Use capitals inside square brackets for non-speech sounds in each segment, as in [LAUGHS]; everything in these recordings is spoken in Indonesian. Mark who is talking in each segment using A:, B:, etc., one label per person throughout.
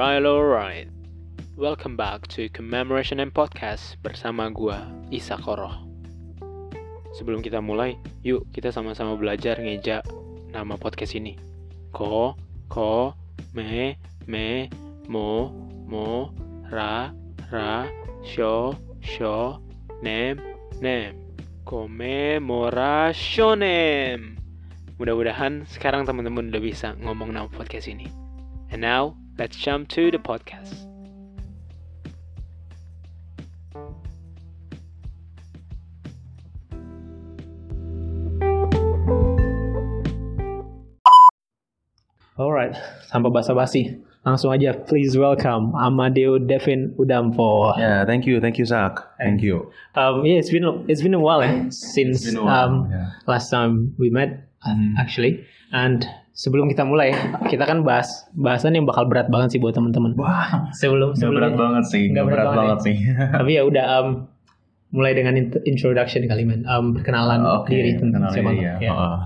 A: Alright, alright. Welcome back to Commemoration and Podcast bersama gua Isa Koroh. Sebelum kita mulai, yuk kita sama-sama belajar ngeja nama podcast ini. Ko, ko, me, me, mo, mo, ra, ra, sho, sho, nem, nem. Commemorationem. Mudah-mudahan sekarang teman-teman udah bisa ngomong nama podcast ini. And now, let's jump to the podcast. Alright, tanpa basa-basi, langsung aja please welcome Amadeo Devin Udampo.
B: Yeah, thank you, thank you, Zach. Thank you.
A: Um, yeah, it's been it's been a while eh, since
B: been a while,
A: um,
B: yeah.
A: last time we met uh,
B: Hmm.
A: actually. And sebelum kita mulai, kita kan bahas bahasan yang bakal berat banget sih buat teman-teman.
B: Wah,
A: Sebelum sebelum
B: berat banget sih,
A: Nggak
B: nggak
A: berat
B: berat,
A: banget
B: banget sih. [LAUGHS]
A: Tapi ya udah um, mulai dengan int- introduction kali men, um, perkenalan
B: Oke,
A: diri tentang siapa lo.
B: ya.
A: Ya.
B: Heeh.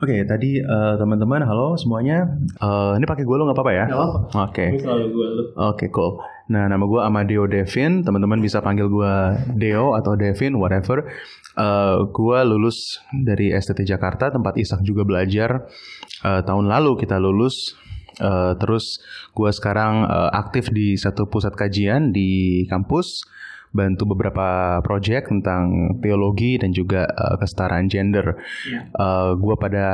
B: Oke, tadi eh, teman-teman, halo semuanya. Eh, ini pakai gue lo nggak apa-apa ya?
A: Nggak apa-apa.
B: Oke,
A: Ini selalu gue lu.
B: oke cool. Nah, nama gue Amadeo Devin. Teman-teman bisa panggil gue Deo atau Devin, whatever. Eh, gue lulus dari STT Jakarta, tempat Isak juga belajar. Eh, tahun lalu kita lulus. Eh, terus gue sekarang eh, aktif di satu pusat kajian di kampus, bantu beberapa proyek tentang teologi dan juga eh, kesetaraan gender.
A: Iya.
B: Eh, gue pada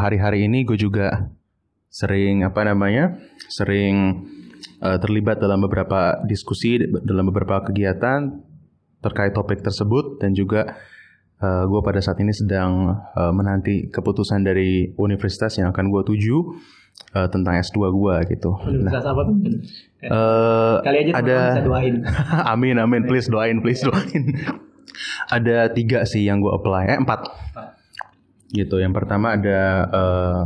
B: hari-hari ini gue juga sering apa namanya, sering eh, terlibat dalam beberapa diskusi, dalam beberapa kegiatan terkait topik tersebut dan juga gue pada saat ini sedang eh, menanti keputusan dari universitas yang akan gue tuju eh, tentang S2 gue gitu.
A: Universitas apa tuh? men?
B: Eh,
A: Kali aja
B: ada
A: bisa doain. [LAUGHS]
B: amin amin please doain please doain ada tiga sih yang gue apply eh empat gitu yang pertama ada eh,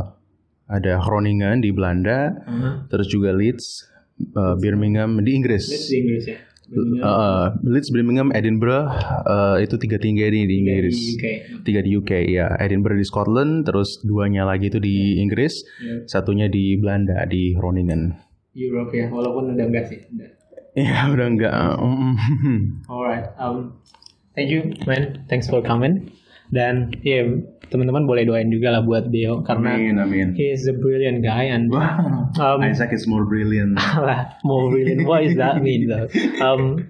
B: ada Groningen di Belanda
A: Uh-huh.
B: terus juga Leeds eh, Birmingham di Inggris
A: Leeds di Inggris ya.
B: Eh, Leeds Birmingham Edinburgh eh, itu tiga tinggi di, di Inggris
A: Di UK.
B: tiga di UK ya Edinburgh di Scotland terus duanya lagi itu di Inggris
A: Ya,
B: satunya di Belanda di Groningen
A: Europe ya, walaupun udah enggak sih. Udah.
B: ya [LAUGHS] udah enggak
A: Alright, um, thank you, man. Thanks for coming. Dan ya teman-teman boleh doain juga lah buat Deo karena
B: amin amin
A: he is a brilliant guy and
B: Wow,
A: Um,
B: Isaac is more brilliant. [LAUGHS]
A: lah more brilliant. What is that mean though? Um,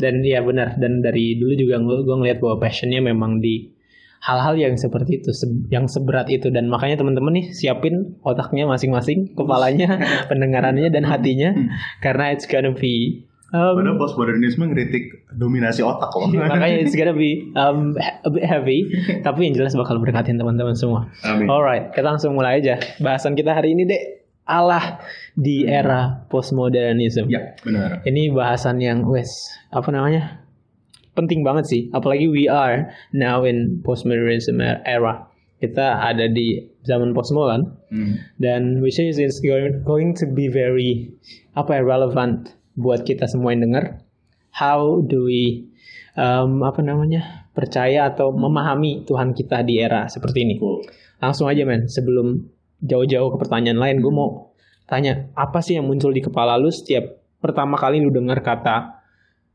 A: dan ya benar. Dan dari dulu juga gue ngeliat bahwa passionnya memang di hal-hal yang seperti itu, se- yang seberat itu. Dan makanya teman-teman nih siapin otaknya masing-masing, kepalanya, [LAUGHS] pendengarannya dan hatinya, karena it's gonna be um,
B: Padahal postmodernisme ngeritik dominasi otak loh.
A: makanya it's gonna be um, a bit heavy tapi yang jelas bakal berkatin teman-teman semua
B: Amin.
A: alright kita langsung mulai aja bahasan kita hari ini dek Allah di era postmodernism
B: Ya, benar.
A: ini bahasan yang wes apa namanya penting banget sih apalagi we are now in postmodernism era kita ada di zaman postmodern
B: Hmm.
A: dan which is is going, going to be very apa ya relevant buat kita semua yang dengar how do we um, apa namanya percaya atau memahami Tuhan kita di era seperti ini?
B: Cool.
A: langsung aja men. Sebelum jauh-jauh ke pertanyaan lain gue mau tanya apa sih yang muncul di kepala lu setiap pertama kali lu dengar kata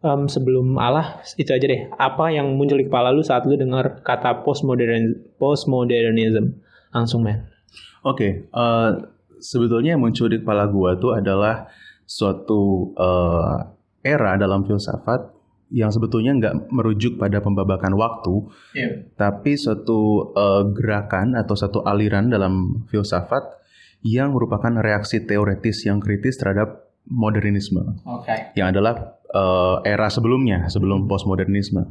A: um, sebelum Allah? Itu aja deh. Apa yang muncul di kepala lu saat lu dengar kata postmodern postmodernism? Langsung men.
B: Oke, eh, sebetulnya yang muncul di kepala gua tuh adalah suatu eh, era dalam filsafat yang sebetulnya nggak merujuk pada pembabakan waktu, tapi suatu eh, gerakan atau satu aliran dalam filsafat yang merupakan reaksi teoretis yang kritis terhadap modernisme.
A: Oke.
B: yang adalah eh, era sebelumnya, sebelum postmodernisme.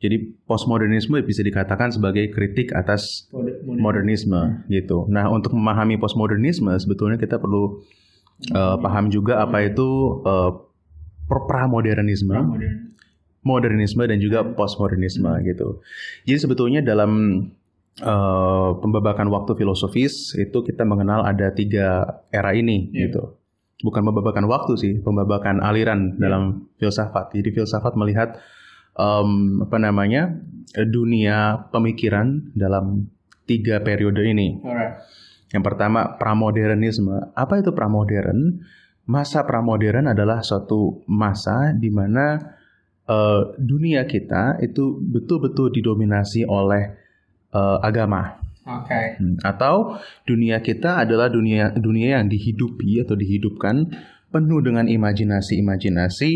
B: Jadi postmodernisme bisa dikatakan sebagai kritik atas modernisme gitu. Nah, untuk memahami postmodernisme sebetulnya kita perlu eh, paham juga apa itu pra- pramodernisme, modernisme dan juga postmodernisme gitu. Jadi sebetulnya dalam eh, pembabakan waktu filosofis itu kita mengenal ada tiga era ini
A: Iya.
B: gitu. Bukan pembabakan waktu sih, pembabakan aliran
A: Iya.
B: dalam filsafat. Jadi filsafat melihat em, apa namanya dunia pemikiran dalam tiga periode ini.
A: Alright.
B: Yang pertama pramodernisme. Apa itu pramodern? masa pramodern adalah suatu masa di mana uh, dunia kita itu betul-betul didominasi oleh uh, agama.
A: Oke. Okay.
B: Hmm, atau dunia kita adalah dunia dunia yang dihidupi atau dihidupkan penuh dengan imajinasi-imajinasi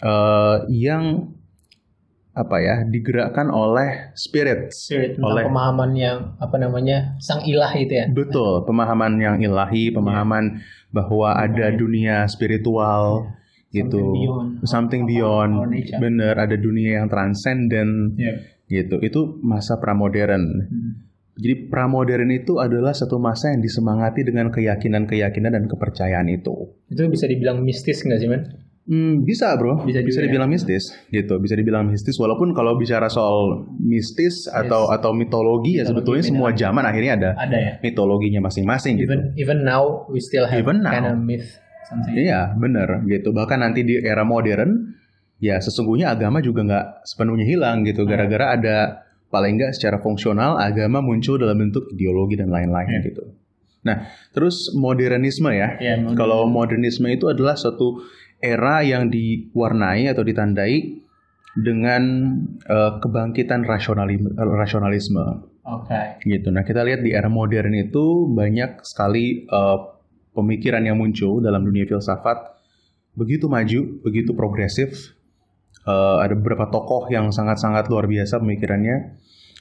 B: uh, yang apa ya digerakkan oleh spirit,
A: spirit oleh pemahaman yang apa namanya sang ilah itu ya
B: betul pemahaman yang ilahi pemahaman yeah. bahwa okay. ada dunia spiritual yeah. gitu something beyond, something beyond. bener ada dunia yang transenden yeah. gitu itu masa pramodern hmm. jadi pramodern itu adalah satu masa yang disemangati dengan keyakinan-keyakinan dan kepercayaan itu
A: itu bisa dibilang mistis nggak sih man
B: Hmm, bisa bro, bisa, bisa ya? dibilang ya? mistis, gitu. Bisa dibilang mistis. Walaupun kalau bicara soal mistis atau atau mitologi, ya sebetulnya semua zaman akhirnya ada,
A: ada ya?
B: mitologinya masing-masing gitu.
A: Even now we still have even now. kind of myth.
B: Something. Iya, bener gitu. Bahkan nanti di era modern, ya sesungguhnya agama juga nggak sepenuhnya hilang gitu. Hmm. Gara-gara ada paling nggak secara fungsional agama muncul dalam bentuk ideologi dan lain-lain yeah. gitu. Nah, terus modernisme ya. Yeah, modernisme. Kalau modernisme itu adalah suatu era yang diwarnai atau ditandai dengan uh, kebangkitan rasionalisme. rasionalisme.
A: Oke. Okay.
B: Gitu. Nah kita lihat di era modern itu banyak sekali uh, pemikiran yang muncul dalam dunia filsafat begitu maju, begitu progresif. Uh, ada beberapa tokoh yang sangat-sangat luar biasa pemikirannya.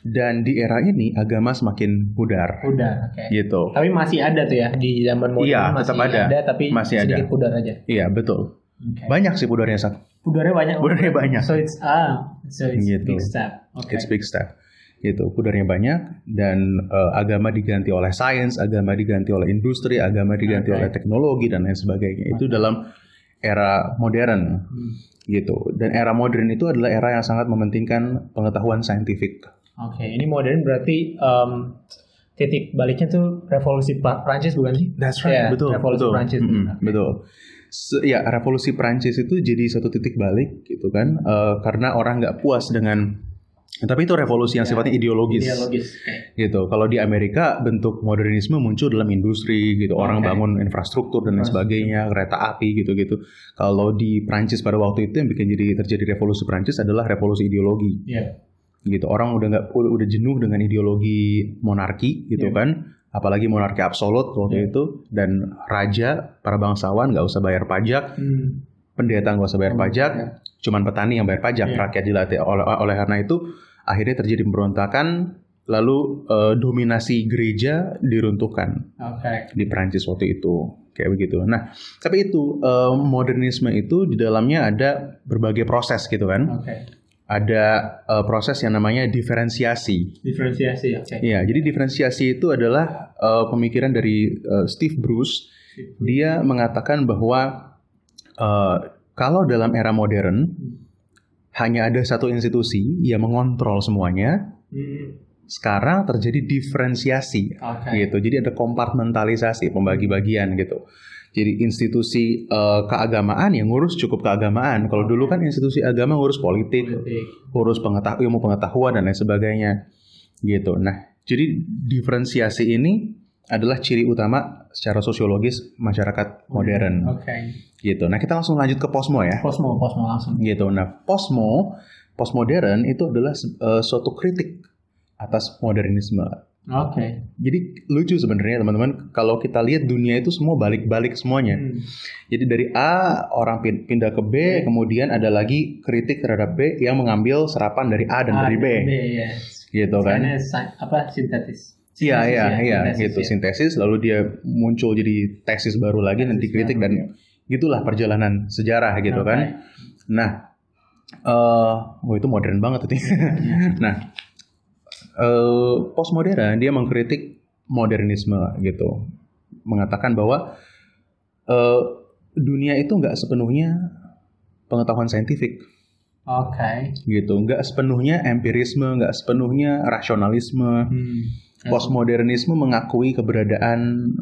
B: Dan di era ini agama semakin pudar.
A: Pudar, oke. Okay.
B: Gitu.
A: Tapi masih ada tuh ya di zaman modern
B: iya, masih tetap ada.
A: ada tapi masih sedikit ada. pudar aja.
B: Iya, betul. Okay. Banyak sih pudarnya sak.
A: Pudarnya banyak.
B: Pudarnya banyak.
A: So it's ah, so it's gitu. big step.
B: Okay. It's big step. Gitu, pudarnya banyak dan uh, agama diganti oleh sains, agama diganti oleh industri, agama diganti okay. oleh teknologi dan lain sebagainya. Okay. Itu dalam era modern. Hmm. Gitu. Dan era modern itu adalah era yang sangat mementingkan pengetahuan saintifik.
A: Oke, okay. ini modern berarti um, titik baliknya tuh revolusi Prancis bukan sih?
B: That's right, yeah, betul.
A: Revolusi
B: betul.
A: Prancis. Mm -hmm,
B: okay. Betul ya revolusi Prancis itu jadi satu titik balik gitu kan uh, karena orang nggak puas dengan tapi itu revolusi yang ya, sifatnya ideologis.
A: Ideologis.
B: Okay. Gitu. Kalau di Amerika bentuk modernisme muncul dalam industri gitu. Orang okay. bangun infrastruktur dan lain sebagainya, kereta api gitu-gitu. Kalau di Prancis pada waktu itu yang bikin jadi terjadi revolusi Prancis adalah revolusi ideologi.
A: Yeah.
B: Gitu. Orang udah nggak udah jenuh dengan ideologi monarki gitu yeah. kan apalagi monarki absolut waktu yeah. itu dan raja para bangsawan nggak usah bayar pajak hmm. pendeta nggak usah bayar hmm. pajak yeah. cuman petani yang bayar pajak yeah. rakyat dilatih oleh oleh karena itu akhirnya terjadi pemberontakan lalu uh, dominasi gereja diruntuhkan
A: okay.
B: di Prancis waktu itu kayak begitu. Nah, tapi itu uh, modernisme itu di dalamnya ada berbagai proses gitu kan.
A: Okay
B: ada uh, proses yang namanya diferensiasi.
A: Diferensiasi, oke. Okay.
B: Iya, jadi diferensiasi itu adalah uh, pemikiran dari uh, Steve Bruce. Dia mengatakan bahwa uh, kalau dalam era modern hmm. hanya ada satu institusi yang mengontrol semuanya. Hmm. Sekarang terjadi diferensiasi, okay. gitu. Jadi ada kompartmentalisasi, pembagi bagian gitu. Jadi institusi uh, keagamaan yang ngurus cukup keagamaan. Kalau dulu kan institusi agama ngurus politik, politik. ngurus pengetahuan, ilmu pengetahuan dan lain sebagainya. Gitu. Nah, jadi diferensiasi ini adalah ciri utama secara sosiologis masyarakat modern.
A: Oke. Okay.
B: Gitu. Nah, kita langsung lanjut ke posmo ya.
A: Posmo, posmo langsung.
B: Gitu. Nah, posmo, postmodern itu adalah uh, suatu kritik atas modernisme
A: Oke. Okay.
B: Jadi lucu sebenarnya teman-teman kalau kita lihat dunia itu semua balik-balik semuanya. Hmm. Jadi dari A orang pindah ke B, okay. kemudian ada lagi kritik terhadap B yang mengambil serapan dari A dan A dari B.
A: B yes.
B: Gitu kan.
A: apa sintetis.
B: Iya iya ya, iya gitu ya. sintesis lalu dia muncul jadi tesis baru lagi nanti kritik dan ya. gitulah perjalanan sejarah gitu okay. kan. Nah, uh, oh itu modern banget itu. [LAUGHS] nah, uh, postmodern dia mengkritik modernisme gitu, mengatakan bahwa uh, dunia itu nggak sepenuhnya pengetahuan saintifik.
A: Oke. Okay.
B: Gitu, nggak sepenuhnya empirisme, nggak sepenuhnya rasionalisme. Hmm. Postmodernisme mengakui keberadaan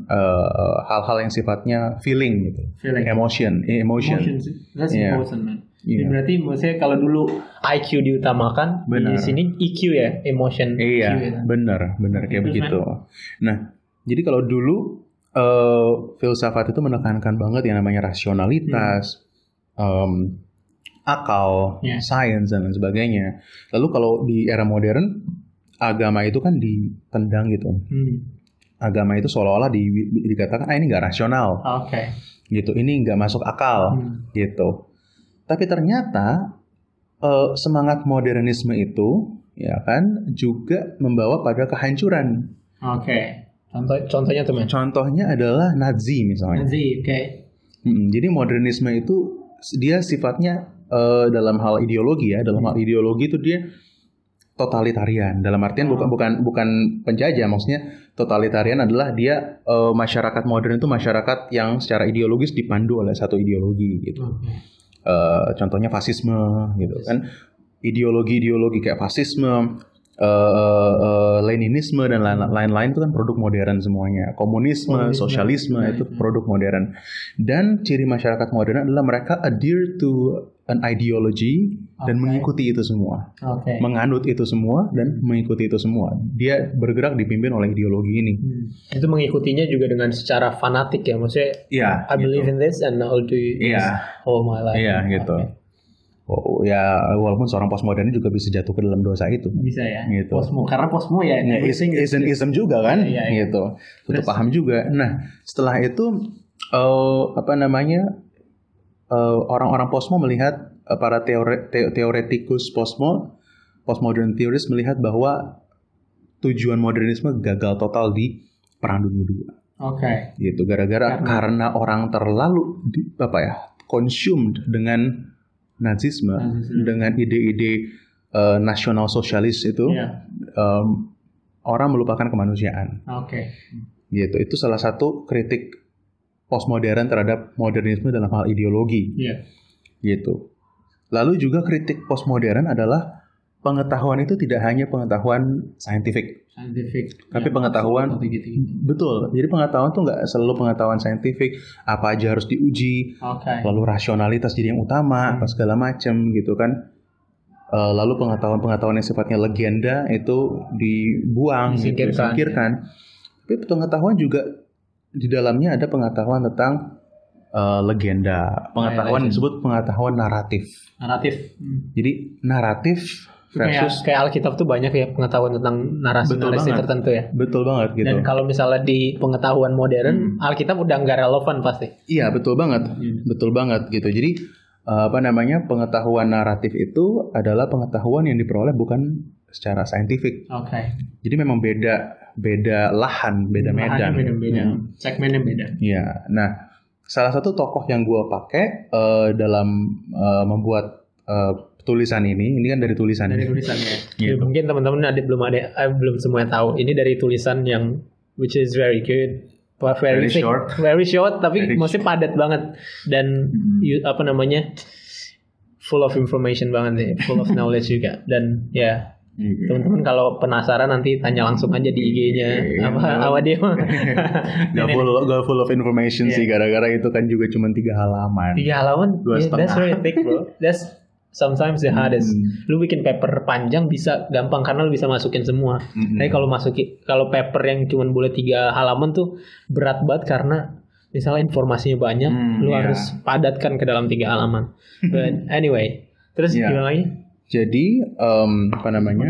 B: eh, hal-hal uh, yang sifatnya feeling gitu,
A: feeling.
B: emotion, emotion.
A: emotion. That's yeah. important, man. Yeah. berarti maksudnya kalau dulu IQ diutamakan, bener. di sini EQ ya, emotion.
B: Iya, EQ, ya. benar, benar kayak begitu. Man. Nah, jadi kalau dulu eh, filsafat itu menekankan banget yang namanya rasionalitas, em, akal,
A: Ya.
B: sains dan lain sebagainya. Lalu kalau di era modern agama itu kan ditendang gitu.
A: Hmm.
B: Agama itu seolah-olah di, di- dikatakan ah ini nggak rasional
A: Oke.
B: gitu, ini nggak masuk akal
A: Hmm.
B: gitu. Tapi ternyata eh, semangat modernisme itu ya kan juga membawa pada kehancuran.
A: Oke. Contoh contohnya tuh men.
B: Contohnya adalah Nazi misalnya.
A: Nazi, oke.
B: Mm, jadi modernisme itu dia sifatnya eh, dalam hal ideologi ya, dalam hal ideologi itu dia totalitarian. Dalam artian bukan bukan bukan penjajah, maksudnya totalitarian adalah dia eh, masyarakat modern itu masyarakat yang secara ideologis dipandu oleh satu ideologi gitu.
A: Oke.
B: Eh, contohnya fasisme gitu kan. Ideologi-ideologi kayak fasisme, eh, eh, Leninisme dan lain- lain-lain itu kan produk modern semuanya. Komunisme,
A: Komunisme.
B: sosialisme
A: Iya,
B: itu
A: iya.
B: produk modern. Dan ciri masyarakat modern adalah mereka adhere to an ideology dan
A: Oke.
B: mengikuti itu semua,
A: Oke.
B: menganut itu semua dan mengikuti itu semua. Dia bergerak dipimpin oleh ideologi ini.
A: Hmm. Itu mengikutinya juga dengan secara fanatik ya, maksudnya
B: Iya.
A: I believe in this and I'll do this
B: Iya.
A: all my life.
B: Iya gitu.
A: Oke.
B: Oh, ya walaupun seorang postmodern juga bisa jatuh ke dalam dosa itu.
A: Bisa ya.
B: Gitu.
A: Posmo karena posmo ya.
B: Ya, is, ism, ism juga kan,
A: Iya, iya.
B: gitu. Untuk
A: Terus?
B: paham juga. Nah, setelah itu eh, apa namanya eh, orang-orang posmo melihat eh, para teore, te- teoretikus posmo, postmodern theories melihat bahwa tujuan modernisme gagal total di Perang Dunia II.
A: Oke.
B: Gitu, gara-gara
A: Karena?
B: karena orang terlalu di, apa ya consumed dengan Nazisme,
A: Nazisme.
B: dengan ide-ide eh, nasional sosialis itu
A: Iya.
B: em, orang melupakan kemanusiaan
A: Oke.
B: gitu itu salah satu kritik postmodern terhadap modernisme dalam hal ideologi
A: Iya.
B: gitu lalu juga kritik postmodern adalah pengetahuan itu tidak hanya pengetahuan saintifik
A: Scientific.
B: Tapi pengetahuan-
A: gitu.
B: betul jadi pengetahuan tuh nggak selalu pengetahuan saintifik apa aja harus diuji
A: Oke.
B: lalu rasionalitas jadi yang utama
A: Hmm.
B: apa segala macam gitu kan Eh, lalu pengetahuan-pengetahuan yang sifatnya legenda itu dibuang gitu,
A: Disingkirkan.
B: disingkirkan. tapi pengetahuan juga di dalamnya ada pengetahuan tentang eh, legenda pengetahuan disebut pengetahuan naratif
A: Naratif. Hmm.
B: jadi naratif versus
A: kayak Alkitab tuh banyak ya pengetahuan tentang narasi
B: Betul
A: narasi
B: banget.
A: tertentu ya.
B: betul banget gitu
A: Dan kalau misalnya di pengetahuan modern,
B: Hmm.
A: Alkitab udah nggak relevan pasti.
B: iya betul banget
A: Hmm.
B: betul banget gitu jadi eh, apa namanya pengetahuan naratif itu adalah pengetahuan yang diperoleh bukan secara saintifik
A: Oke.
B: Jadi memang beda beda lahan, beda medan.
A: Beda-beda.
B: Hmm.
A: Segmennya beda.
B: Iya. Nah, salah satu tokoh yang gua pakai eh, dalam eh, membuat eh, tulisan ini, ini kan dari tulisan.
A: Dari tulisannya.
B: Gitu.
A: Mungkin teman-teman ada belum ada eh, belum semuanya tahu. Ini dari tulisan yang which is very good. Very,
B: Very
A: thick,
B: short.
A: very short, tapi
B: Very
A: maksudnya padat banget dan
B: Mhm.
A: you- apa namanya full of information banget deh, full of knowledge juga dan ya
B: Iya.
A: teman-teman kalau penasaran nanti tanya langsung aja di IG-nya
B: Iya.
A: apa awal dia [LAUGHS]
B: Gak full, gak full of information
A: Iya.
B: sih, gara-gara itu kan juga cuma tiga halaman.
A: tiga halaman
B: Dua
A: yeah, that's
B: setengah.
A: very thick bro [LAUGHS] that's sometimes the hardest
B: Hmm.
A: lu bikin paper panjang bisa gampang karena lu bisa masukin semua
B: Mm-mm.
A: tapi kalau masukin kalau paper yang cuma boleh tiga halaman tuh berat banget karena misalnya informasinya banyak
B: Hmm,
A: lu
B: iya.
A: harus padatkan ke dalam tiga halaman but [LAUGHS] anyway terus
B: Iya.
A: gimana lagi
B: Jadi em, apa namanya?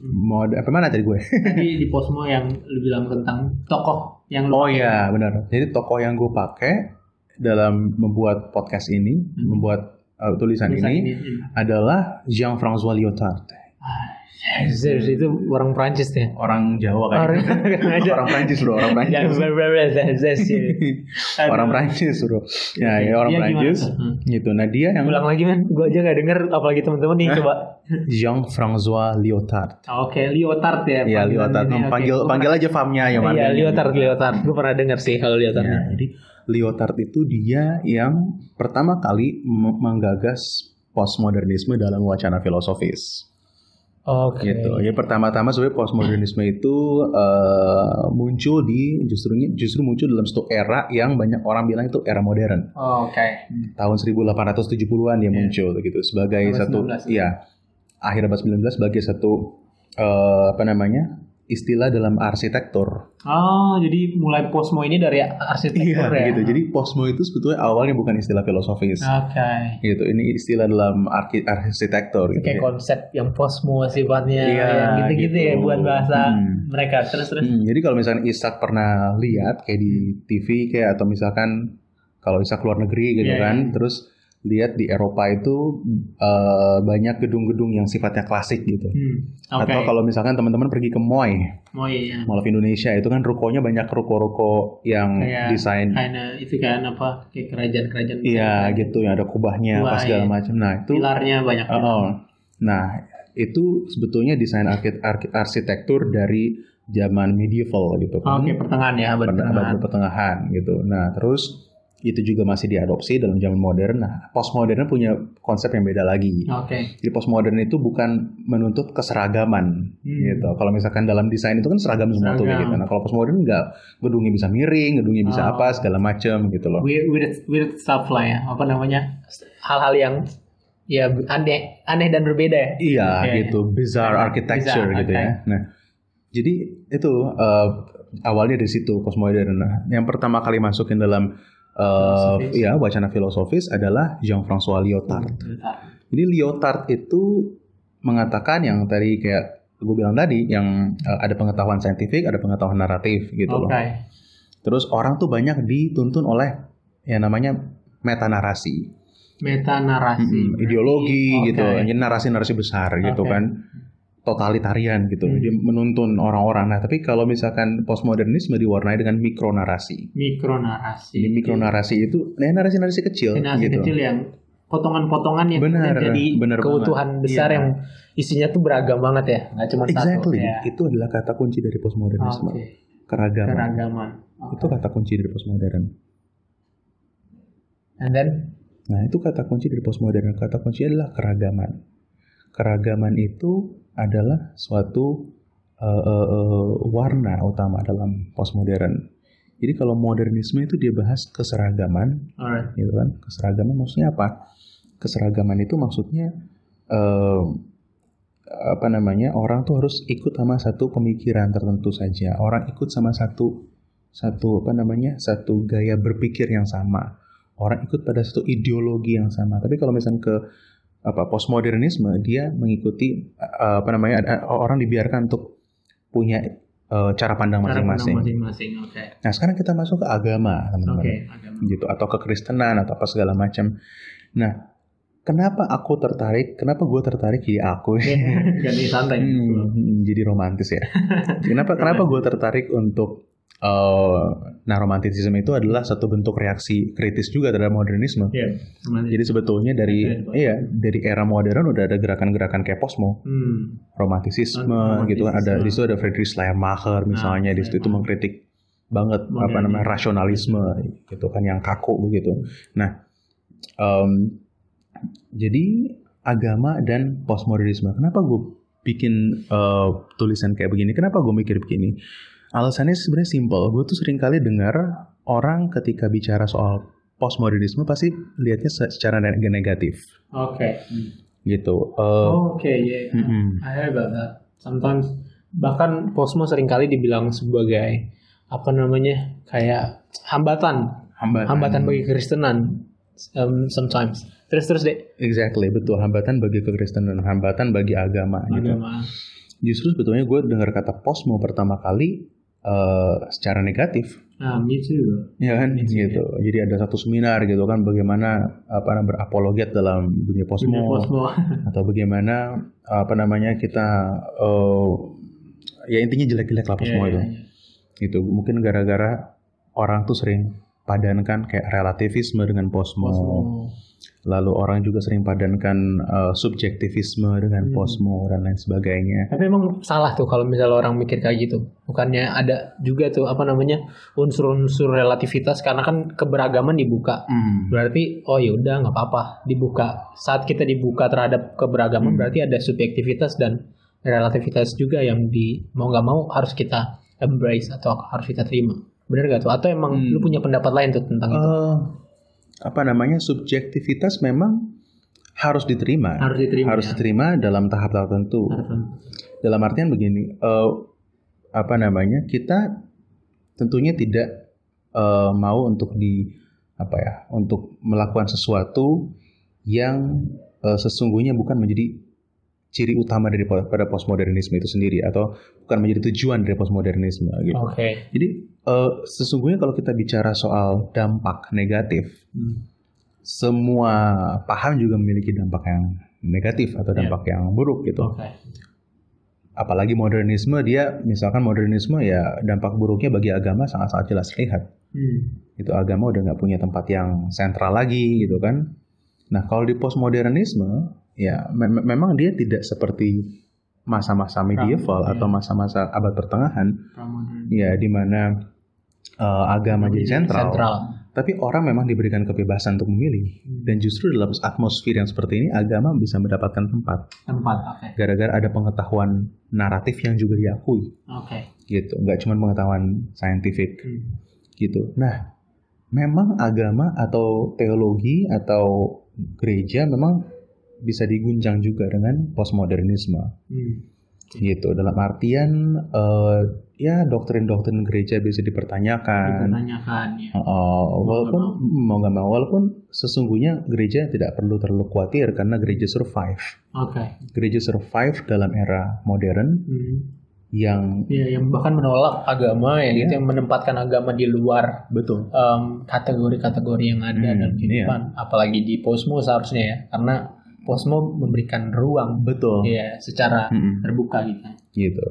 B: Mode apa mana tadi gue?
A: Tadi di Posmo yang lu bilang tentang tokoh yang lu
B: Oh iya benar. Jadi tokoh yang gue pakai dalam membuat podcast ini,
A: Hmm.
B: membuat uh, tulisan,
A: Tulisan
B: ini, adalah Jean-François Lyotard.
A: Ah, Zeus itu orang Prancis deh.
B: Orang Jawa kan?
A: Orang [LAUGHS]
B: orang Prancis bro, orang
A: Yang
B: Prancis. [LAUGHS] orang Prancis bro. Ya, ya orang
A: Dia
B: Prancis.
A: Hmm.
B: Gitu. Nah dia yang
A: Ulang lagi men, gue aja gak denger apalagi temen-temen nih coba.
B: Jean-François Lyotard.
A: Oke, Lyotard ya.
B: Ya
A: panggilan
B: Lyotard.
A: ini.
B: Panggil
A: gua
B: panggil aja famnya ya mana?
A: Iya, Lyotard, Lyotard. Gue pernah denger sih kalau Lyotard.
B: Ya, jadi Lyotard itu dia yang pertama kali menggagas postmodernisme dalam wacana filosofis.
A: Oke.
B: gitu. Ya pertama-tama sebenarnya postmodernisme itu eh, muncul di justru justru muncul dalam satu era yang banyak orang bilang itu era modern.
A: Oke.
B: Tahun 1870-an dia
A: Iya.
B: muncul gitu sebagai
A: Abad
B: satu
A: 19.
B: ya akhir abad 19 sebagai satu eh, apa namanya? Istilah dalam arsitektur.
A: Oh, jadi mulai posmo ini dari arsitektur
B: Iya,
A: ya?
B: gitu. Jadi posmo itu sebetulnya awalnya bukan istilah filosofis.
A: Oke.
B: Gitu. Ini istilah dalam arki- arsitektur gitu.
A: Kayak
B: ya.
A: konsep yang posmo sifatnya
B: Iya,
A: yang gitu-gitu
B: gitu.
A: ya buat bahasa
B: Hmm.
A: mereka. Terus terus.
B: Hmm, jadi kalau misalkan Isak pernah lihat kayak di TV kayak atau misalkan kalau Isak luar negeri gitu
A: Iya,
B: kan, terus lihat di Eropa itu eh, banyak gedung-gedung yang sifatnya klasik gitu.
A: Hmm. Oke.
B: Atau kalau misalkan teman-teman pergi ke Moy,
A: Mau iya.
B: Mall of Indonesia itu kan rukonya banyak ruko-ruko yang
A: Kayak
B: desain
A: Kayak itu kan apa? Kayak kerajaan-kerajaan.
B: iya gitu yang ada kubahnya
A: Kubah,
B: apa segala
A: iya.
B: macam. Nah, itu
A: Pilarnya banyak.
B: Oh, oh. Nah, itu sebetulnya desain arsitektur dari zaman medieval gitu kan.
A: Oke, pertengahan ya, abad pertengahan.
B: abad pertengahan gitu. Nah, terus itu juga masih diadopsi dalam zaman modern. Nah, postmodern punya konsep yang beda lagi.
A: Oke.
B: Jadi postmodern itu bukan menuntut keseragaman
A: Hmm.
B: gitu. Kalau misalkan dalam desain itu kan seragam semua tuh
A: Seragam.
B: gitu. Nah, kalau postmodern enggak, gedungnya bisa miring, gedungnya bisa
A: Oh.
B: apa segala macam gitu loh.
A: Weird, weird, weird stuff lah ya. Apa namanya? Hal-hal yang ya aneh, aneh dan berbeda ya.
B: Iya
A: Oke.
B: gitu, bizarre architecture
A: bizarre,
B: gitu
A: oke.
B: ya. Nah, jadi itu eh, awalnya dari situ postmodern. Nah, yang pertama kali masukin dalam eh,
A: Filosofis.
B: ya wacana filosofis adalah Jean-François Lyotard. Jadi Lyotard itu mengatakan yang tadi kayak gue bilang tadi, yang eh, ada pengetahuan saintifik, ada pengetahuan naratif gitu
A: Oke.
B: loh. Terus orang tuh banyak dituntun oleh yang namanya meta narasi.
A: Meta narasi.
B: Mm-mm, ideologi
A: Oke.
B: gitu, narasi-narasi besar gitu
A: Oke.
B: kan, totalitarian gitu,
A: Hmm.
B: dia menuntun orang-orang. Nah, tapi kalau misalkan postmodernisme diwarnai dengan mikronarasi.
A: Mikronarasi.
B: Jadi mikronarasi itu, nah narasi-narasi kecil
A: narasi
B: gitu.
A: kecil yang potongan-potongan yang
B: Benar,
A: jadi
B: benar
A: keutuhan
B: banget.
A: besar
B: Iya.
A: yang isinya tuh beragam banget ya, nggak cuma
B: Exactly,
A: satu. Ya.
B: itu adalah kata kunci dari postmodernisme,
A: Oke.
B: keragaman.
A: Keragaman.
B: Itu kata kunci dari postmodern.
A: And then
B: Nah, itu kata kunci dari postmodern. Kata kunci adalah keragaman. Keragaman itu adalah suatu uh, uh, uh, warna utama dalam postmodern. Jadi kalau modernisme itu dia bahas keseragaman,
A: alright.
B: gitu kan? Keseragaman maksudnya apa? Keseragaman itu maksudnya eh, apa namanya? Orang tuh harus ikut sama satu pemikiran tertentu saja. Orang ikut sama satu satu apa namanya? Satu gaya berpikir yang sama. Orang ikut pada satu ideologi yang sama. Tapi kalau misalnya ke apa postmodernisme, dia mengikuti apa namanya? ada- orang dibiarkan untuk punya eh, cara pandang masing-masing.
A: Oke.
B: Nah, sekarang kita masuk ke agama, teman-teman
A: agama.
B: gitu atau kekristenan atau apa segala macam. Nah, kenapa aku tertarik? Kenapa gue tertarik [LAUGHS] jadi aku?
A: Ganti santai.
B: Hmm, jadi romantis ya. kenapa kenapa gue tertarik untuk eh, nah romantisisme itu adalah satu bentuk reaksi kritis juga terhadap modernisme.
A: Iya. romantis.
B: Jadi sebetulnya dari
A: Oke.
B: iya dari era modern udah ada gerakan-gerakan kayak posmo,
A: Hmm.
B: romantisisme,
A: Romantisisme.
B: gitu kan ada di situ ada Friedrich Schleiermacher misalnya
A: Ah,
B: di situ itu mengkritik banget apa
A: Modernisme.
B: namanya rasionalisme gitu kan yang kaku begitu. Nah, em, jadi agama dan postmodernisme. Kenapa gue bikin eh, tulisan kayak begini? Kenapa gue mikir begini? Alasannya sebenarnya simpel. Gue tuh sering kali dengar orang ketika bicara soal postmodernisme pasti lihatnya se- secara ne- negatif
A: Oke.
B: gitu. Eh,
A: Oke, ya.
B: mm-mm.
A: I heard about that. Sometimes bahkan posmo sering kali dibilang sebagai apa namanya kayak hambatan,
B: hambatan.
A: hambatan bagi kekristenan. Um, sometimes. Terus terus deh.
B: Exactly, betul. Hambatan bagi kekristenan, hambatan bagi agama gitu.
A: Agama.
B: Justru sebetulnya gue dengar kata posmo pertama kali eh, secara negatif,
A: Ah, me too.
B: ya kan
A: Iya,
B: gitu. Jadi ada satu seminar gitu kan bagaimana apa namanya berapologet dalam dunia posmo,
A: Dunia posmo. [LAUGHS]
B: atau bagaimana apa namanya kita eh, ya intinya jelek-jelek lah posmo
A: Iya,
B: itu. Gitu. Mungkin gara-gara orang tuh sering padankan kayak relativisme dengan posmo.
A: Posmo.
B: Lalu orang juga sering padankan eh, subjektivisme dengan
A: Hmm.
B: posmo dan lain sebagainya.
A: Tapi emang salah tuh kalau misalnya orang mikir kayak gitu. Bukannya ada juga tuh apa namanya unsur-unsur relativitas karena kan keberagaman dibuka.
B: Hmm.
A: Berarti oh ya udah nggak apa-apa dibuka. Saat kita dibuka terhadap keberagaman
B: Hmm.
A: berarti ada subjektivitas dan relativitas juga yang di mau nggak mau harus kita embrace atau harus kita terima. Bener gak tuh? Atau emang
B: Hmm.
A: lu punya pendapat lain tuh tentang itu?
B: Apa namanya subjektivitas memang harus diterima.
A: Harus diterima,
B: Harus
A: ya.
B: diterima dalam tahap tertentu. Dalam artian begini, eh, apa namanya kita tentunya tidak uh, mau untuk di apa ya untuk melakukan sesuatu yang uh, sesungguhnya bukan menjadi ciri utama dari pada postmodernisme itu sendiri atau bukan menjadi tujuan dari postmodernisme gitu.
A: Oke. Okay.
B: Jadi uh, sesungguhnya kalau kita bicara soal dampak negatif, hmm. semua paham juga memiliki dampak yang negatif atau dampak yeah. yang buruk gitu. Okay. Apalagi modernisme dia misalkan modernisme ya dampak buruknya bagi agama sangat-sangat jelas terlihat. Hmm. Itu agama udah nggak punya tempat yang sentral lagi gitu kan. Nah kalau di postmodernisme ya me memang dia tidak seperti masa-masa medieval atau masa-masa abad pertengahan ya di mana uh, agama jadi sentral. sentral tapi orang memang diberikan kebebasan untuk memilih hmm. dan justru dalam atmosfer yang seperti ini agama bisa mendapatkan tempat
A: tempat okay.
B: gara-gara ada pengetahuan naratif yang juga diakui
A: okay.
B: gitu nggak cuma pengetahuan saintifik hmm. gitu nah memang agama atau teologi atau gereja memang bisa diguncang juga dengan postmodernisme. Hmm. Gitu. Dalam artian uh, ya doktrin-doktrin gereja bisa dipertanyakan.
A: Dipertanyakan ya.
B: Uh, walaupun mau nggak mau walaupun sesungguhnya gereja tidak perlu terlalu khawatir karena gereja survive.
A: Oke. Okay.
B: Gereja survive dalam era modern. Hmm yang
A: ya, yang bahkan menolak agama ya, ya. yang menempatkan agama di luar
B: betul
A: kategori-kategori um, yang ada hmm, dalam kehidupan iya. apalagi di posmo seharusnya ya karena Posmo memberikan ruang
B: betul
A: ya secara hmm. terbuka gitu
B: gitu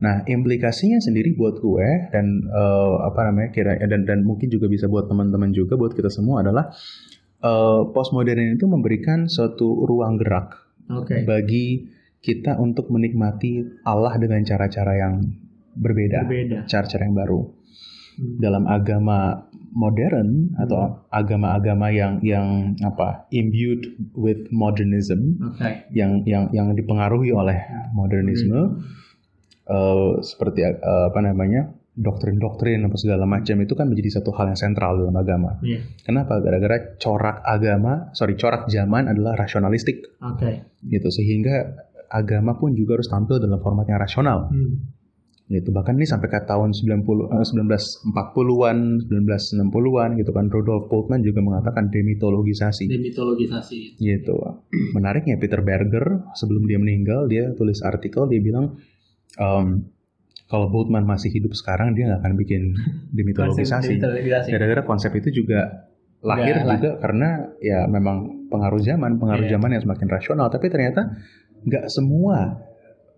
B: nah implikasinya sendiri buat gue dan uh, apa namanya kira dan dan mungkin juga bisa buat teman-teman juga buat kita semua adalah uh, postmodern itu memberikan suatu ruang gerak
A: okay.
B: bagi kita untuk menikmati Allah dengan cara-cara yang berbeda, cara-cara yang baru hmm. dalam agama modern atau hmm. agama-agama yang yang apa imbued with modernism
A: okay.
B: yang yang yang dipengaruhi oleh modernisme hmm. uh, seperti uh, apa namanya doktrin-doktrin apa segala macam itu kan menjadi satu hal yang sentral dalam agama.
A: Yeah.
B: Kenapa? Gara-gara corak agama, sorry corak zaman adalah rasionalistik.
A: Okay.
B: Gitu sehingga agama pun juga harus tampil dalam format yang rasional.
A: Hmm
B: gitu. Bahkan ini sampai ke tahun 90 eh, 1940-an 1960-an gitu kan. Rudolf Bultmann juga mengatakan demitologisasi.
A: Demitologisasi.
B: Gitu. Menariknya Peter Berger sebelum dia meninggal dia tulis artikel dia bilang um, kalau Bultmann masih hidup sekarang dia nggak akan bikin [LAUGHS] demitologisasi. Gara-gara konsep itu juga lahir Gak, juga lah. karena ya memang pengaruh zaman pengaruh yeah. zaman yang semakin rasional. Tapi ternyata nggak semua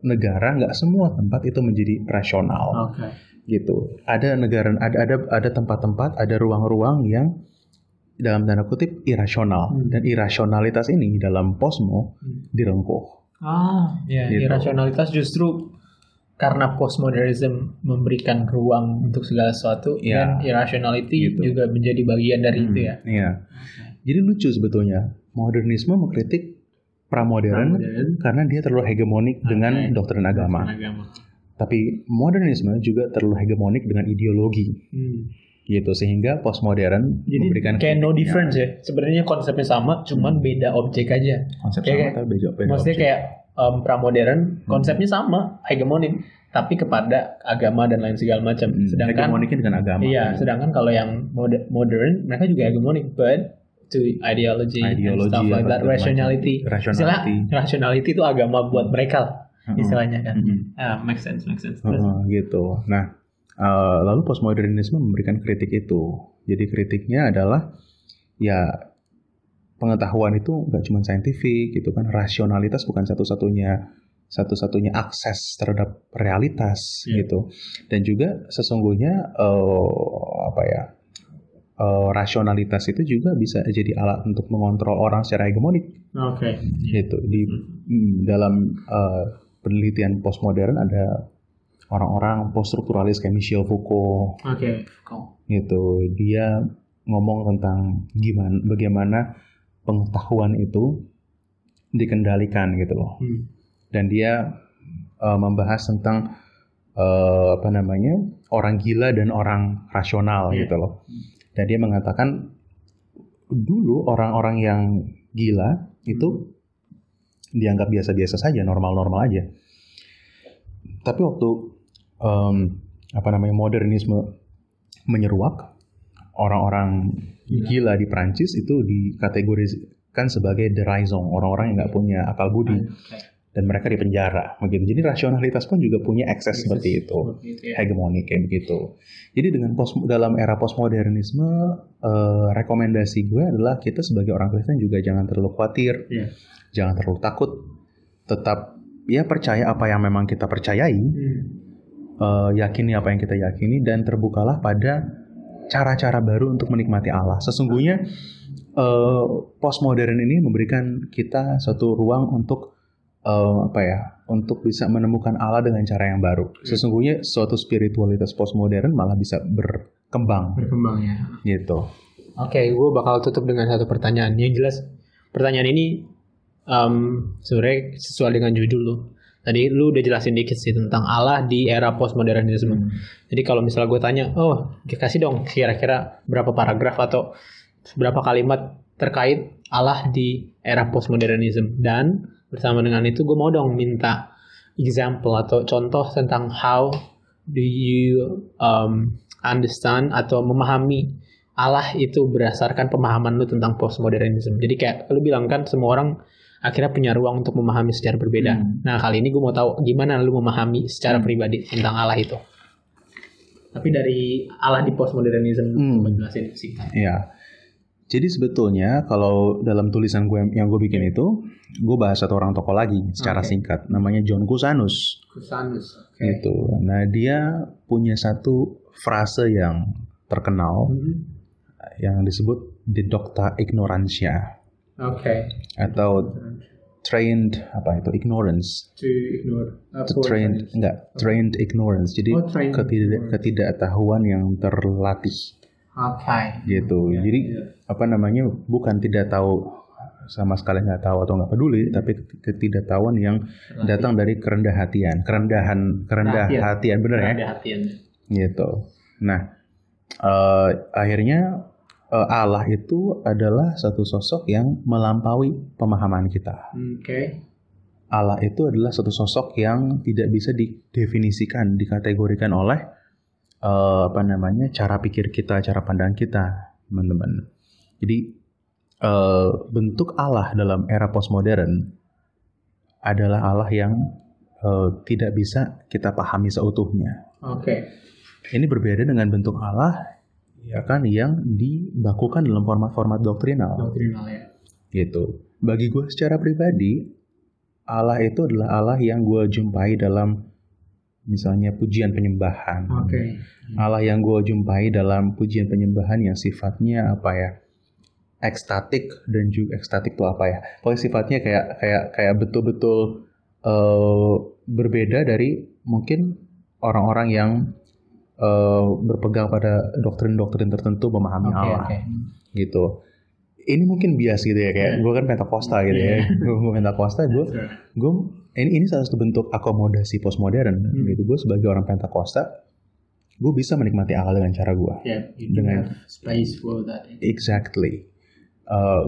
B: negara nggak semua tempat itu menjadi rasional.
A: Okay.
B: Gitu. Ada negara ada ada ada tempat-tempat, ada ruang-ruang yang dalam tanda kutip irasional hmm. dan irasionalitas ini dalam posmo hmm. direngkuh.
A: Ah, ya, gitu. irasionalitas justru karena postmodernism memberikan ruang untuk segala sesuatu ya. dan irrationality gitu. juga menjadi bagian dari hmm. itu ya.
B: Iya. Okay. Jadi lucu sebetulnya modernisme mengkritik pramodern, pramodern. karena dia terlalu hegemonik okay. dengan doktrin agama.
A: agama.
B: Tapi modernisme juga terlalu hegemonik dengan ideologi.
A: Hmm.
B: Gitu sehingga postmodern
A: Jadi memberikan kayak no difference ya. Sebenarnya konsepnya sama, cuman hmm. beda objek aja.
B: Konsep kayak, sama tapi beda, beda
A: Maksudnya objek. kayak um, pramodern hmm. konsepnya hmm. sama, hegemonik tapi kepada agama dan lain segala macam. Hmm.
B: Sedangkan hegemoniknya dengan agama.
A: Iya, sedangkan kalau yang modern mereka juga hegemonik, but to ideology, ideology and stuff like that. rationality
B: rationality.
A: Istilah, rationality. itu agama buat mereka lah istilahnya kan. Uh, uh, make sense make sense.
B: Uh, gitu. Nah uh, lalu postmodernisme memberikan kritik itu. Jadi kritiknya adalah ya pengetahuan itu nggak cuma saintifik gitu kan rasionalitas bukan satu-satunya satu-satunya akses terhadap realitas yeah. gitu. Dan juga sesungguhnya uh, apa ya uh, rasionalitas itu juga bisa jadi alat untuk mengontrol orang secara hegemonik.
A: Oke. Okay.
B: Gitu di hmm. dalam uh, penelitian postmodern ada orang-orang poststrukturalis kayak Michel Foucault.
A: Oke.
B: Okay. Gitu dia ngomong tentang gimana bagaimana pengetahuan itu dikendalikan gitu loh.
A: Hmm.
B: Dan dia uh, membahas tentang uh, apa namanya orang gila dan orang rasional yeah. gitu loh. Dan dia mengatakan dulu orang-orang yang gila itu dianggap biasa-biasa saja, normal-normal aja. Tapi waktu em, apa namanya modernisme menyeruak orang-orang gila di Prancis itu dikategorikan sebagai deraison orang-orang yang nggak punya akal budi dan mereka dipenjara begitu jadi rasionalitas pun juga punya ekses seperti itu
A: Seperti itu ya.
B: hegemoni kayak begitu. Jadi dengan pos dalam era postmodernisme eh, rekomendasi gue adalah kita sebagai orang Kristen juga jangan terlalu khawatir,
A: Iya.
B: jangan terlalu takut, tetap ya percaya apa yang memang kita percayai,
A: Hmm.
B: eh, yakini apa yang kita yakini dan terbukalah pada cara-cara baru untuk menikmati Allah. Sesungguhnya eh, postmodern ini memberikan kita satu ruang untuk eh, apa ya, untuk bisa menemukan Allah dengan cara yang baru. Sesungguhnya suatu spiritualitas postmodern malah bisa berkembang
A: Berkembang ya.
B: gitu.
A: Oke, gue bakal tutup dengan satu pertanyaan. Yang jelas, pertanyaan ini em, sebenarnya sesuai dengan judul lu. Tadi lu udah jelasin dikit sih tentang Allah di era postmodernisme. Jadi kalau misalnya gue tanya, oh kasih dong kira-kira berapa paragraf atau berapa kalimat terkait Allah di era postmodernisme dan bersama dengan itu gue mau dong minta example atau contoh tentang how do you um, understand atau memahami Allah itu berdasarkan pemahaman lu tentang postmodernisme. Jadi kayak lu bilang kan semua orang akhirnya punya ruang untuk memahami secara berbeda.
B: Hmm.
A: Nah kali ini gue mau tahu gimana lu memahami secara pribadi tentang Allah itu. Tapi dari Allah di postmodernisme,
B: Hmm.
A: jelasin singkat.
B: Ya. Jadi sebetulnya kalau dalam tulisan gue yang gue bikin itu, gue bahas satu orang tokoh lagi secara
A: Oke.
B: singkat, namanya John Cusanus.
A: Kusanus.
B: Gitu. Nah dia punya satu frase yang terkenal
A: Hmm.
B: yang disebut didocta ignorantia
A: Oke.
B: atau trained apa itu ignorance.
A: To ignore. Uh,
B: To trained enggak trained ignorance. Jadi
A: Oh, trained
B: ketidak,
A: ignorance.
B: ketidaktahuan yang terlatih
A: Oke.
B: gitu. Jadi apa namanya bukan tidak tahu sama sekali nggak tahu atau nggak peduli, tapi ketidaktahuan yang datang dari kerendah hatian, kerendahan kerendah
A: Hatian.
B: hatian bener ya,
A: Ada hatian.
B: gitu. Nah eh, akhirnya eh, Allah itu adalah satu sosok yang melampaui pemahaman kita.
A: Oke.
B: Allah itu adalah satu sosok yang tidak bisa didefinisikan, dikategorikan oleh eh, apa namanya cara pikir kita, cara pandang kita, teman-teman. Jadi eh, bentuk Allah dalam era postmodern adalah Allah yang eh, tidak bisa kita pahami seutuhnya.
A: Oke.
B: Ini berbeda dengan bentuk Allah ya kan yang dibakukan dalam format-format doktrinal
A: Doktrinal ya.
B: gitu. Bagi gue secara pribadi, Allah itu adalah Allah yang gue jumpai dalam misalnya pujian penyembahan.
A: Oke.
B: Allah yang gue jumpai dalam pujian penyembahan yang sifatnya apa ya? ekstatik dan juga ekstatik itu apa ya? Pokoknya sifatnya kayak kayak kayak betul-betul eh, berbeda dari mungkin orang-orang yang eh, berpegang pada doktrin-doktrin tertentu memahami
A: Oke.
B: Allah
A: Oke.
B: gitu. Ini mungkin bias gitu ya kayak gue kan Pentakosta gitu ya. Gue Pentakosta gue gue ini ini salah satu bentuk akomodasi postmodern
A: Hmm.
B: gitu. Gue sebagai orang Pentakosta gue bisa menikmati Allah dengan cara gue.
A: Yeah,
B: Dengan-
A: space for that.
B: Exactly.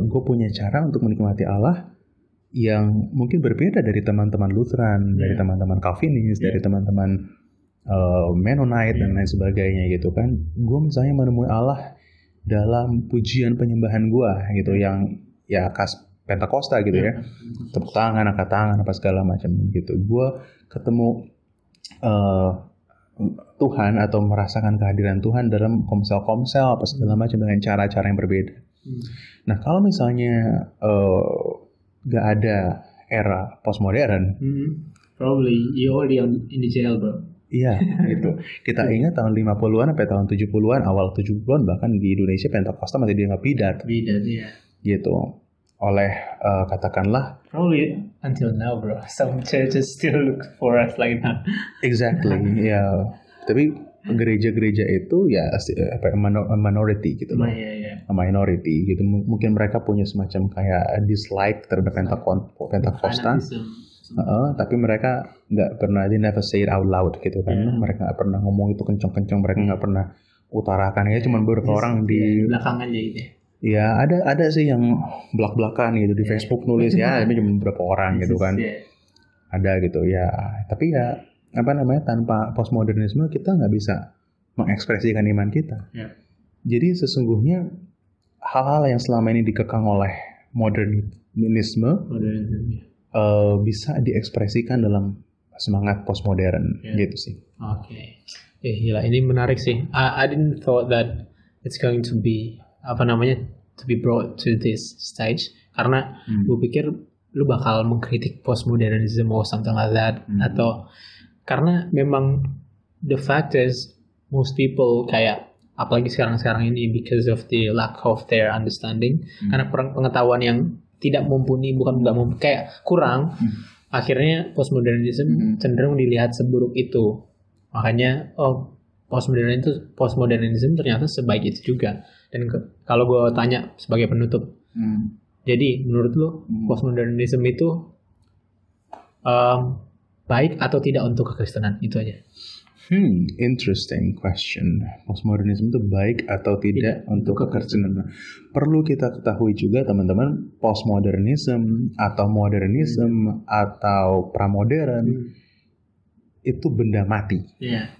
B: gue punya cara untuk menikmati Allah yang mungkin berbeda dari teman-teman Lutheran, dari
A: Yeah.
B: teman-teman Calvinis, dari teman-teman uh, Mennonite dan lain sebagainya gitu kan. Gue misalnya menemui Allah dalam pujian penyembahan gue gitu yang ya khas Pentakosta gitu ya. Tepuk tangan, angkat tangan, apa segala macam gitu. Gue ketemu uh, Tuhan atau merasakan kehadiran Tuhan dalam komsel-komsel apa segala macam dengan cara-cara yang berbeda.
A: Hmm.
B: Nah kalau misalnya eh, nggak ada era postmodern,
A: Hmm. Probably you already on, in the jail, bro.
B: iya [LAUGHS] gitu. Kita ingat tahun 50-an sampai tahun 70-an, awal 70-an bahkan di Indonesia Pentakosta masih dianggap bidat
A: that, yeah.
B: gitu. Oleh eh, katakanlah
A: Probably until now, bro. [LAUGHS] Some churches still look for us like that.
B: exactly [LAUGHS] ya. Tapi gereja-gereja itu ya si- apa minor- minority gitu loh.
A: Yeah, yeah.
B: minority gitu. M- Mungkin mereka punya semacam kayak dislike terhadap Pentakon Pentakosta. Heeh, tapi mereka nggak pernah they never say it out loud gitu kan
A: Yeah.
B: mereka nggak pernah ngomong itu kencang-kencang mereka nggak pernah utarakan ya cuman beberapa
A: Just,
B: orang
A: yeah,
B: di
A: belakangan jadi deh.
B: Ya ada ada sih yang belak-belakan gitu di Facebook nulis ya tapi cuma beberapa orang gitu kan
A: Yeah.
B: ada gitu ya tapi ya apa namanya tanpa postmodernisme kita nggak bisa mengekspresikan iman kita.
A: Ya.
B: Jadi sesungguhnya hal-hal yang selama ini dikekang oleh modernisme
A: Modernism.
B: eh, bisa diekspresikan dalam semangat postmodern
A: Ya.
B: gitu sih.
A: Oke. Ya gila, ini menarik sih. I, I didn't thought that it's going to be apa namanya to be brought to this stage karena
B: Hmm.
A: gue pikir lu bakal mengkritik postmodernism or something like that
B: Hmm.
A: atau karena memang the fact is most people kayak apalagi sekarang-sekarang ini because of the lack of their understanding
B: Hmm.
A: karena peng- pengetahuan yang tidak mumpuni bukan nggak mumpuni kayak kurang
B: Hmm.
A: akhirnya postmodernism
B: Hmm.
A: cenderung dilihat seburuk itu makanya oh postmodernism itu postmodernism ternyata sebaik itu juga dan ke- kalau gue tanya sebagai penutup
B: Hmm.
A: jadi menurut lo
B: Hmm.
A: postmodernism itu um, baik atau tidak untuk kekristenan itu aja
B: Hmm, interesting question. Postmodernisme itu baik atau tidak untuk kekristenan? Perlu kita ketahui juga teman-teman, postmodernisme atau modernisme atau pramodern itu benda mati.
A: Iya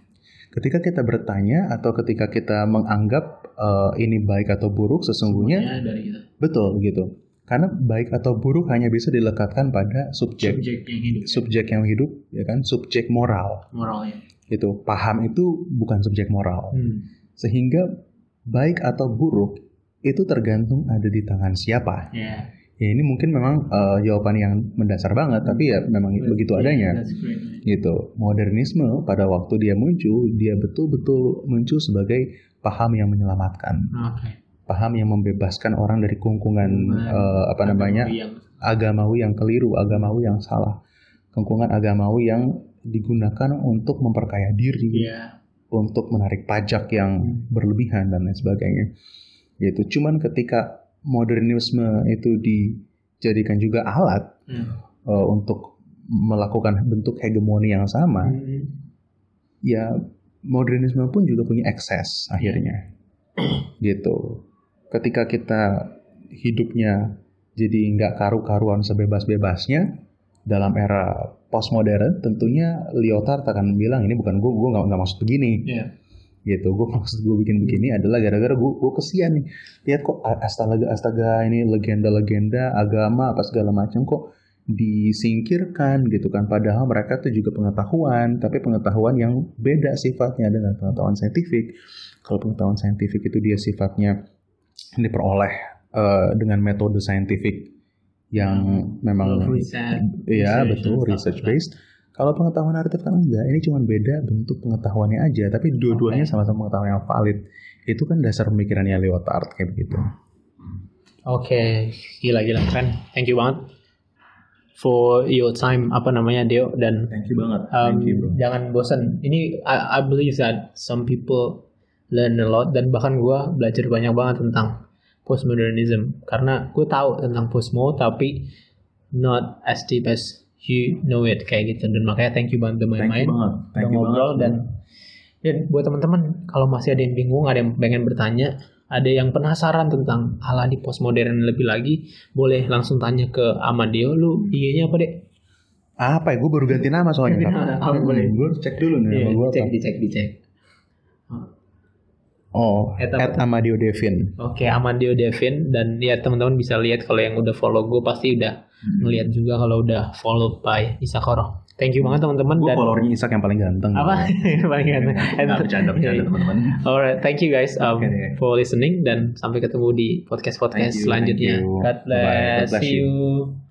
B: Ketika kita bertanya atau ketika kita menganggap eh, ini baik atau buruk, sesungguhnya
A: dari kita
B: betul gitu. Karena baik atau buruk hanya bisa dilekatkan pada subjek
A: subjek yang hidup
B: subjek yang hidup, ya kan, subjek moral.
A: moralnya
B: Gitu. Paham itu bukan subjek moral.
A: hmm.
B: Sehingga baik atau buruk itu tergantung ada di tangan siapa.
A: ya
B: Ya ini mungkin memang eh, jawaban yang mendasar banget, tapi ya memang begitu adanya.
A: That's great.
B: Gitu. Modernisme pada waktu dia muncul, dia betul-betul muncul sebagai paham yang menyelamatkan,
A: oke
B: paham yang membebaskan orang dari kungkungan eh, apa namanya
A: Yang-
B: agamawi yang keliru, agamawi yang salah, kungkungan agamawi yang digunakan untuk memperkaya diri,
A: Iya.
B: untuk menarik pajak yang berlebihan dan lain sebagainya. Gitu. Cuman ketika modernisme itu dijadikan juga alat
A: Hmm.
B: eh, untuk melakukan bentuk hegemoni yang sama,
A: Hmm.
B: ya modernisme pun juga punya ekses akhirnya. [CLEARS THROAT] gitu. Ketika kita hidupnya jadi nggak karu-karuan sebebas-bebasnya dalam era postmodern, tentunya Lyotard akan bilang ini bukan gue, gue nggak maksud begini.
A: Iya.
B: Gitu, gue maksud gue bikin begini adalah gara-gara gue gue kesian nih. Lihat kok astaga astaga ini legenda-legenda agama apa segala macam kok disingkirkan gitu kan. Padahal mereka tuh juga pengetahuan tapi pengetahuan yang beda sifatnya dengan pengetahuan saintifik. Kalau pengetahuan saintifik itu dia sifatnya diperoleh eh, dengan metode saintifik yang memang
A: Riset,
B: iya
A: research,
B: betul research based kalau pengetahuan naratif kan enggak ini cuma beda bentuk pengetahuannya aja tapi dua-duanya
A: Oke.
B: sama-sama pengetahuan yang valid. Itu kan dasar pemikirannya Lyotard kayak begitu
A: Oke, gila-gila keren. Thank you banget for your time apa namanya Deo dan
B: thank you banget.
A: um, jangan bosan. Ini I, I believe that some people learn a lot dan bahkan gue belajar banyak banget tentang postmodernism. Karena gue tahu tentang postmo tapi not as deep as you know it kayak gitu. Dan makanya thank you banget
B: you banget. thank
A: udah
B: you
A: ngobrol
B: banget.
A: dan dan buat teman-teman kalau masih ada yang bingung ada yang pengen bertanya ada yang penasaran tentang hal di postmodern lebih lagi boleh langsung tanya ke Amadeo lu IG-nya apa dek?
B: Apa ya? Gue baru ganti nama soalnya.
A: Ganti nama, apa boleh?
B: gue harus cek dulu nih
A: Iya,
B: nama gue
A: dicek dicek dicek
B: oh
A: At
B: at Amadio Devin
A: Oke, Amadeo Devin dan ya teman-teman bisa lihat kalau yang udah follow gue pasti udah ngeliat juga kalau udah followed by Isakoro. Thank you banget teman-teman
B: gue
A: dan
B: followernya Isak yang paling ganteng
A: apa [LAUGHS] paling ganteng.
B: Nggak, bercanda bercanda teman-teman
A: Alright, thank you guys um,
B: deh.
A: for listening dan sampai ketemu di podcast podcast
B: you,
A: selanjutnya. God
B: Bye-bye. God
A: bless.
B: bless
A: See
B: you.
A: you.